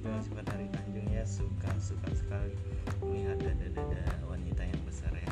juga sifat dari Tanjung ya suka suka sekali melihat dada-dada wanita yang besar ya.